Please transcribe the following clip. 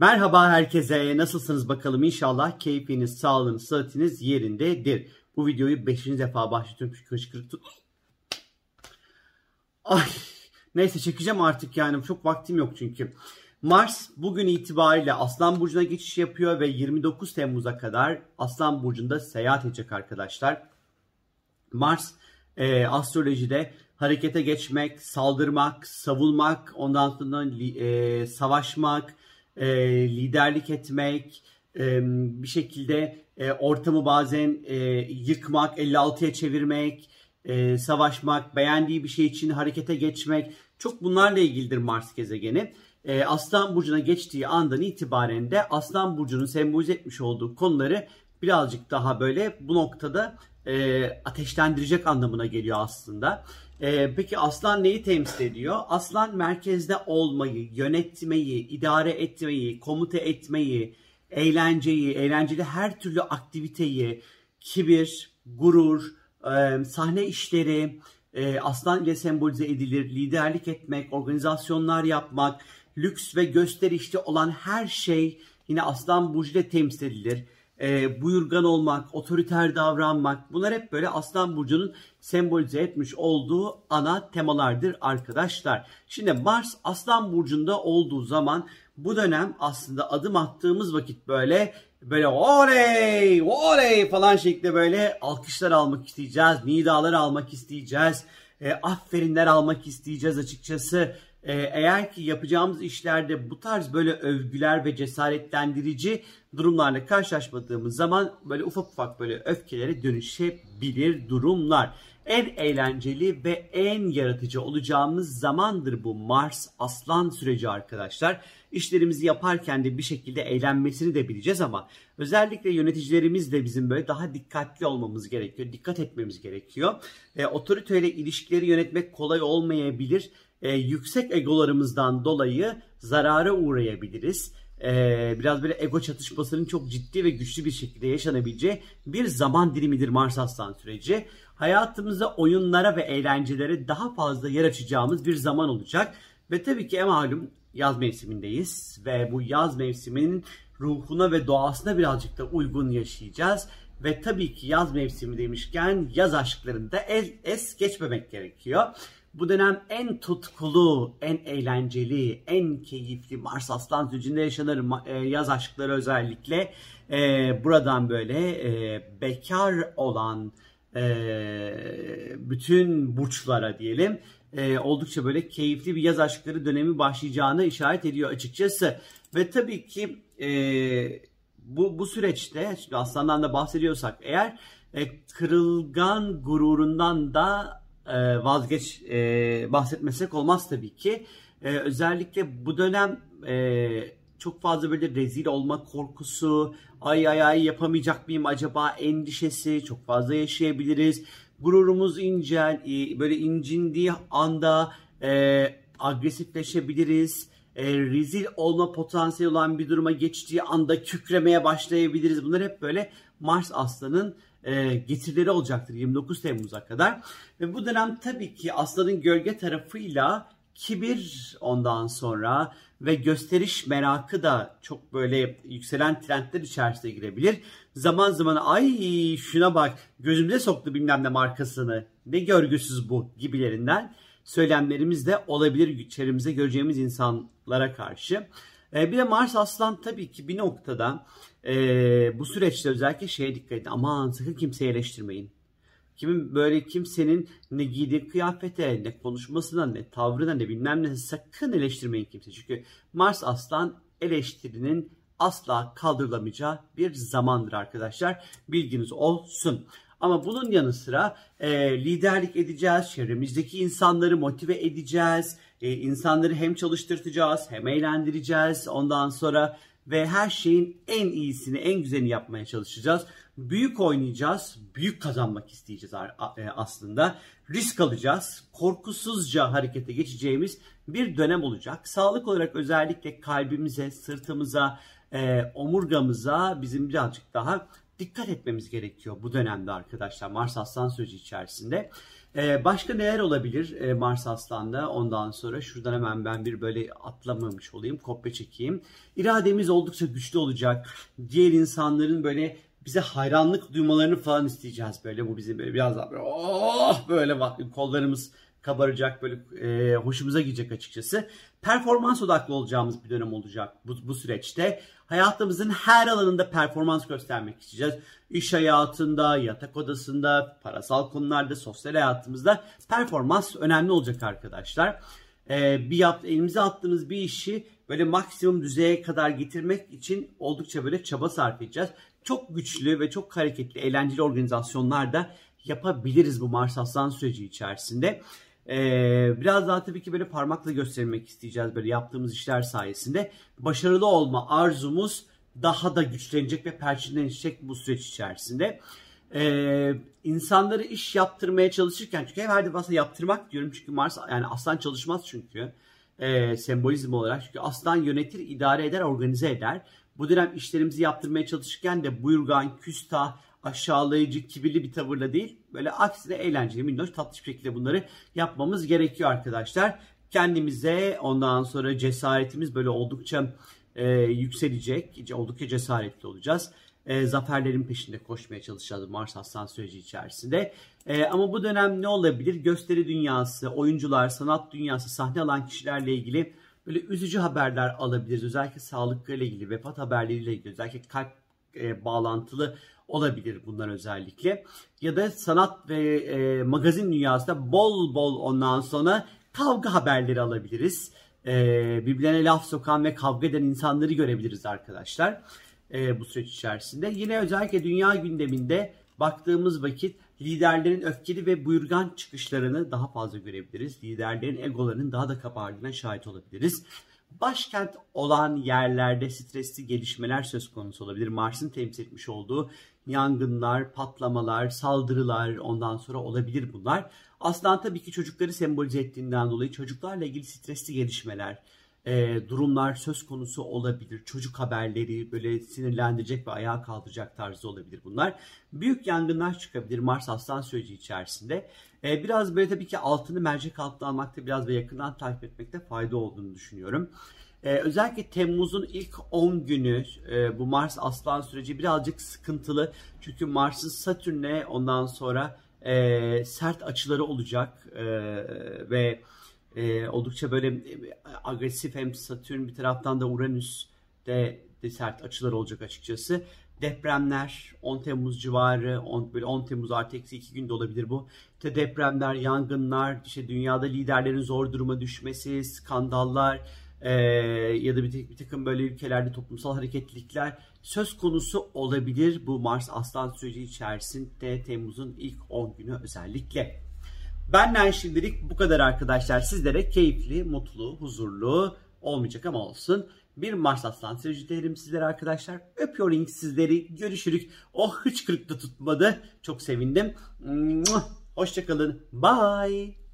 Merhaba herkese. Nasılsınız bakalım? İnşallah keyfiniz, sağlığınız, sıhhatiniz yerindedir. Bu videoyu 5. defa başlatıyorum çünkü hıçkırık tut. Ay, neyse çekeceğim artık yani. Çok vaktim yok çünkü. Mars bugün itibariyle Aslan Burcu'na geçiş yapıyor ve 29 Temmuz'a kadar Aslan Burcu'nda seyahat edecek arkadaşlar. Mars e, astrolojide harekete geçmek, saldırmak, savunmak, ondan sonra e, savaşmak, e, liderlik etmek, e, bir şekilde e, ortamı bazen e, yıkmak, 56'ya çevirmek, e, savaşmak, beğendiği bir şey için harekete geçmek. Çok bunlarla ilgilidir Mars gezegeni. E, Aslan Burcu'na geçtiği andan itibaren de Aslan Burcu'nun sembolize etmiş olduğu konuları birazcık daha böyle bu noktada e, ateşlendirecek anlamına geliyor aslında. E, peki aslan neyi temsil ediyor? Aslan merkezde olmayı, yönetmeyi, idare etmeyi, komuta etmeyi, eğlenceyi, eğlenceli her türlü aktiviteyi, kibir, gurur, e, sahne işleri, e, aslan ile sembolize edilir. Liderlik etmek, organizasyonlar yapmak, lüks ve gösterişli olan her şey yine aslan burcu ile temsil edilir e, buyurgan olmak, otoriter davranmak bunlar hep böyle Aslan Burcu'nun sembolize etmiş olduğu ana temalardır arkadaşlar. Şimdi Mars Aslan Burcu'nda olduğu zaman bu dönem aslında adım attığımız vakit böyle böyle oley oley falan şeklinde böyle alkışlar almak isteyeceğiz, nidalar almak isteyeceğiz, e, afferinler almak isteyeceğiz açıkçası. E, eğer ki yapacağımız işlerde bu tarz böyle övgüler ve cesaretlendirici durumlarla karşılaşmadığımız zaman böyle ufak ufak böyle öfkelere dönüşebilir durumlar. En eğlenceli ve en yaratıcı olacağımız zamandır bu Mars Aslan süreci arkadaşlar. İşlerimizi yaparken de bir şekilde eğlenmesini de bileceğiz ama özellikle yöneticilerimiz de bizim böyle daha dikkatli olmamız gerekiyor. Dikkat etmemiz gerekiyor. E, otoriteyle ilişkileri yönetmek kolay olmayabilir. E, yüksek egolarımızdan dolayı zarara uğrayabiliriz e, biraz böyle ego çatışmasının çok ciddi ve güçlü bir şekilde yaşanabileceği bir zaman dilimidir Mars Aslan süreci. Hayatımızda oyunlara ve eğlencelere daha fazla yer açacağımız bir zaman olacak. Ve tabii ki malum yaz mevsimindeyiz ve bu yaz mevsiminin ruhuna ve doğasına birazcık da uygun yaşayacağız. Ve tabii ki yaz mevsimi demişken yaz aşklarında es, es geçmemek gerekiyor. Bu dönem en tutkulu, en eğlenceli, en keyifli Mars Aslan sürecinde yaşanır e, yaz aşkları özellikle. E, buradan böyle e, bekar olan bütün burçlara diyelim oldukça böyle keyifli bir yaz aşkları dönemi başlayacağını işaret ediyor açıkçası. Ve tabii ki bu, bu süreçte şimdi aslandan da bahsediyorsak eğer kırılgan gururundan da e, vazgeç e, bahsetmesek olmaz tabii ki. E, özellikle bu dönem çok fazla böyle rezil olma korkusu, ay ay ay yapamayacak mıyım acaba endişesi çok fazla yaşayabiliriz. Gururumuz incel, böyle incindiği anda agresifleşebiliriz. rezil olma potansiyeli olan bir duruma geçtiği anda kükremeye başlayabiliriz. Bunlar hep böyle Mars Aslan'ın e, getirileri olacaktır 29 Temmuz'a kadar. Ve bu dönem tabii ki aslanın gölge tarafıyla kibir ondan sonra ve gösteriş merakı da çok böyle yükselen trendler içerisine girebilir. Zaman zaman ay şuna bak gözümüze soktu bilmem ne markasını ne görgüsüz bu gibilerinden söylemlerimiz de olabilir çevremize göreceğimiz insanlara karşı. E, bir de Mars Aslan tabii ki bir noktada e, bu süreçte özellikle şeye dikkat edin. Aman sakın kimseyi eleştirmeyin. Kimin böyle kimsenin ne giydiği kıyafete, ne konuşmasına, ne tavrına, ne bilmem ne sakın eleştirmeyin kimse. Çünkü Mars Aslan eleştirinin asla kaldırılamayacağı bir zamandır arkadaşlar. Bilginiz olsun. Ama bunun yanı sıra e, liderlik edeceğiz, çevremizdeki insanları motive edeceğiz, e, insanları hem çalıştırtacağız hem eğlendireceğiz. Ondan sonra ve her şeyin en iyisini, en güzelini yapmaya çalışacağız. Büyük oynayacağız, büyük kazanmak isteyeceğiz e, aslında. Risk alacağız, korkusuzca harekete geçeceğimiz bir dönem olacak. Sağlık olarak özellikle kalbimize, sırtımıza, e, omurgamıza bizim birazcık daha dikkat etmemiz gerekiyor bu dönemde arkadaşlar Mars Aslan süreci içerisinde. Ee, başka neler olabilir e, Mars Aslan'da ondan sonra? Şuradan hemen ben bir böyle atlamamış olayım, kopya çekeyim. İrademiz oldukça güçlü olacak. Diğer insanların böyle bize hayranlık duymalarını falan isteyeceğiz böyle. Bu bizim böyle biraz daha böyle oh böyle kollarımız kabaracak böyle e, hoşumuza gidecek açıkçası. Performans odaklı olacağımız bir dönem olacak bu, bu süreçte. Hayatımızın her alanında performans göstermek isteyeceğiz. İş hayatında, yatak odasında, parasal konularda, sosyal hayatımızda performans önemli olacak arkadaşlar. Ee, bir yap, elimize attığımız bir işi böyle maksimum düzeye kadar getirmek için oldukça böyle çaba sarf edeceğiz. Çok güçlü ve çok hareketli, eğlenceli organizasyonlar da yapabiliriz bu Mars Aslan süreci içerisinde. Ee, biraz daha tabii ki böyle parmakla göstermek isteyeceğiz böyle yaptığımız işler sayesinde. Başarılı olma arzumuz daha da güçlenecek ve perçinlenecek bu süreç içerisinde. Ee, insanları iş yaptırmaya çalışırken çünkü her defasında yaptırmak diyorum çünkü Mars yani aslan çalışmaz çünkü e, sembolizm olarak çünkü aslan yönetir, idare eder, organize eder. Bu dönem işlerimizi yaptırmaya çalışırken de buyurgan, küstah, aşağılayıcı, kibirli bir tavırla değil, böyle aksine eğlenceli, minnoş, tatlı bir şekilde bunları yapmamız gerekiyor arkadaşlar. Kendimize ondan sonra cesaretimiz böyle oldukça e, yükselecek, oldukça cesaretli olacağız. E, zaferlerin peşinde koşmaya çalışacağız Mars Aslan süreci içerisinde. E, ama bu dönem ne olabilir? Gösteri dünyası, oyuncular, sanat dünyası, sahne alan kişilerle ilgili böyle üzücü haberler alabiliriz. Özellikle sağlıkla ilgili, vefat haberleriyle ilgili, özellikle kalp e, bağlantılı olabilir bunlar özellikle. Ya da sanat ve e, magazin dünyasında bol bol ondan sonra kavga haberleri alabiliriz. E, birbirlerine laf sokan ve kavga eden insanları görebiliriz arkadaşlar e, bu süreç içerisinde. Yine özellikle dünya gündeminde baktığımız vakit liderlerin öfkeli ve buyurgan çıkışlarını daha fazla görebiliriz. Liderlerin egolarının daha da kapardığına şahit olabiliriz başkent olan yerlerde stresli gelişmeler söz konusu olabilir. Mars'ın temsil etmiş olduğu yangınlar, patlamalar, saldırılar ondan sonra olabilir bunlar. Aslan tabii ki çocukları sembolize ettiğinden dolayı çocuklarla ilgili stresli gelişmeler, e, durumlar söz konusu olabilir. Çocuk haberleri böyle sinirlendirecek ve ayağa kaldıracak tarzı olabilir bunlar. Büyük yangınlar çıkabilir Mars Aslan süreci içerisinde. E, biraz böyle tabii ki altını mercek altına almakta biraz ve yakından takip etmekte fayda olduğunu düşünüyorum. Ee, özellikle Temmuz'un ilk 10 günü e, bu Mars Aslan süreci birazcık sıkıntılı. Çünkü Mars'ın Satürn'e ondan sonra e, sert açıları olacak e, ve e, oldukça böyle e, agresif hem Satürn bir taraftan da Uranüs de, de sert açılar olacak açıkçası. Depremler 10 Temmuz civarı 10, böyle 10 Temmuz artı eksi 2 günde olabilir bu. İşte depremler, yangınlar, işte dünyada liderlerin zor duruma düşmesi, skandallar, e, ya da bir, bir takım böyle ülkelerde toplumsal hareketlilikler söz konusu olabilir bu Mars Aslan süreci içerisinde Temmuz'un ilk 10 günü özellikle. Benden şimdilik bu kadar arkadaşlar. Sizlere keyifli, mutlu, huzurlu olmayacak ama olsun. Bir Mars Aslan süreci dilerim sizlere arkadaşlar. Öpüyorum sizleri. Görüşürük. O oh, hıçkırık da tutmadı. Çok sevindim. Hoşçakalın. Bye.